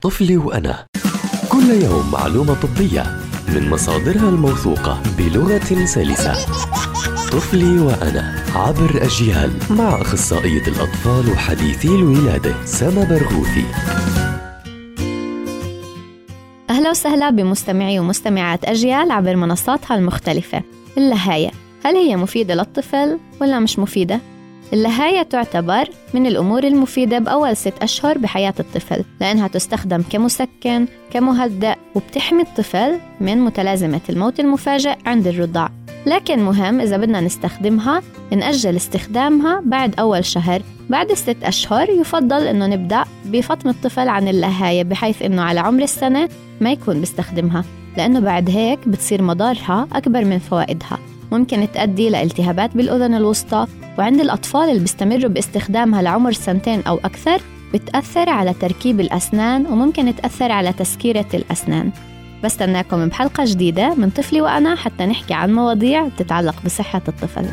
طفلي وأنا. كل يوم معلومة طبية من مصادرها الموثوقة بلغة سلسة. طفلي وأنا عبر أجيال مع أخصائية الأطفال وحديثي الولادة سما برغوثي. أهلا وسهلا بمستمعي ومستمعات أجيال عبر منصاتها المختلفة اللهاية هل هي مفيدة للطفل ولا مش مفيدة؟ اللهاية تعتبر من الأمور المفيدة بأول ست أشهر بحياة الطفل لأنها تستخدم كمسكن كمهدئ وبتحمي الطفل من متلازمة الموت المفاجئ عند الرضاع. لكن مهم إذا بدنا نستخدمها نأجل استخدامها بعد أول شهر. بعد الست أشهر يفضل إنه نبدأ بفطم الطفل عن اللهاية بحيث إنه على عمر السنة ما يكون بيستخدمها لأنه بعد هيك بتصير مضارها أكبر من فوائدها. ممكن تؤدي لالتهابات بالأذن الوسطى وعند الأطفال اللي بيستمروا باستخدامها لعمر سنتين أو أكثر بتأثر على تركيب الأسنان وممكن تأثر على تسكيرة الأسنان. بستناكم بحلقة جديدة من طفلي وأنا حتى نحكي عن مواضيع تتعلق بصحة الطفل.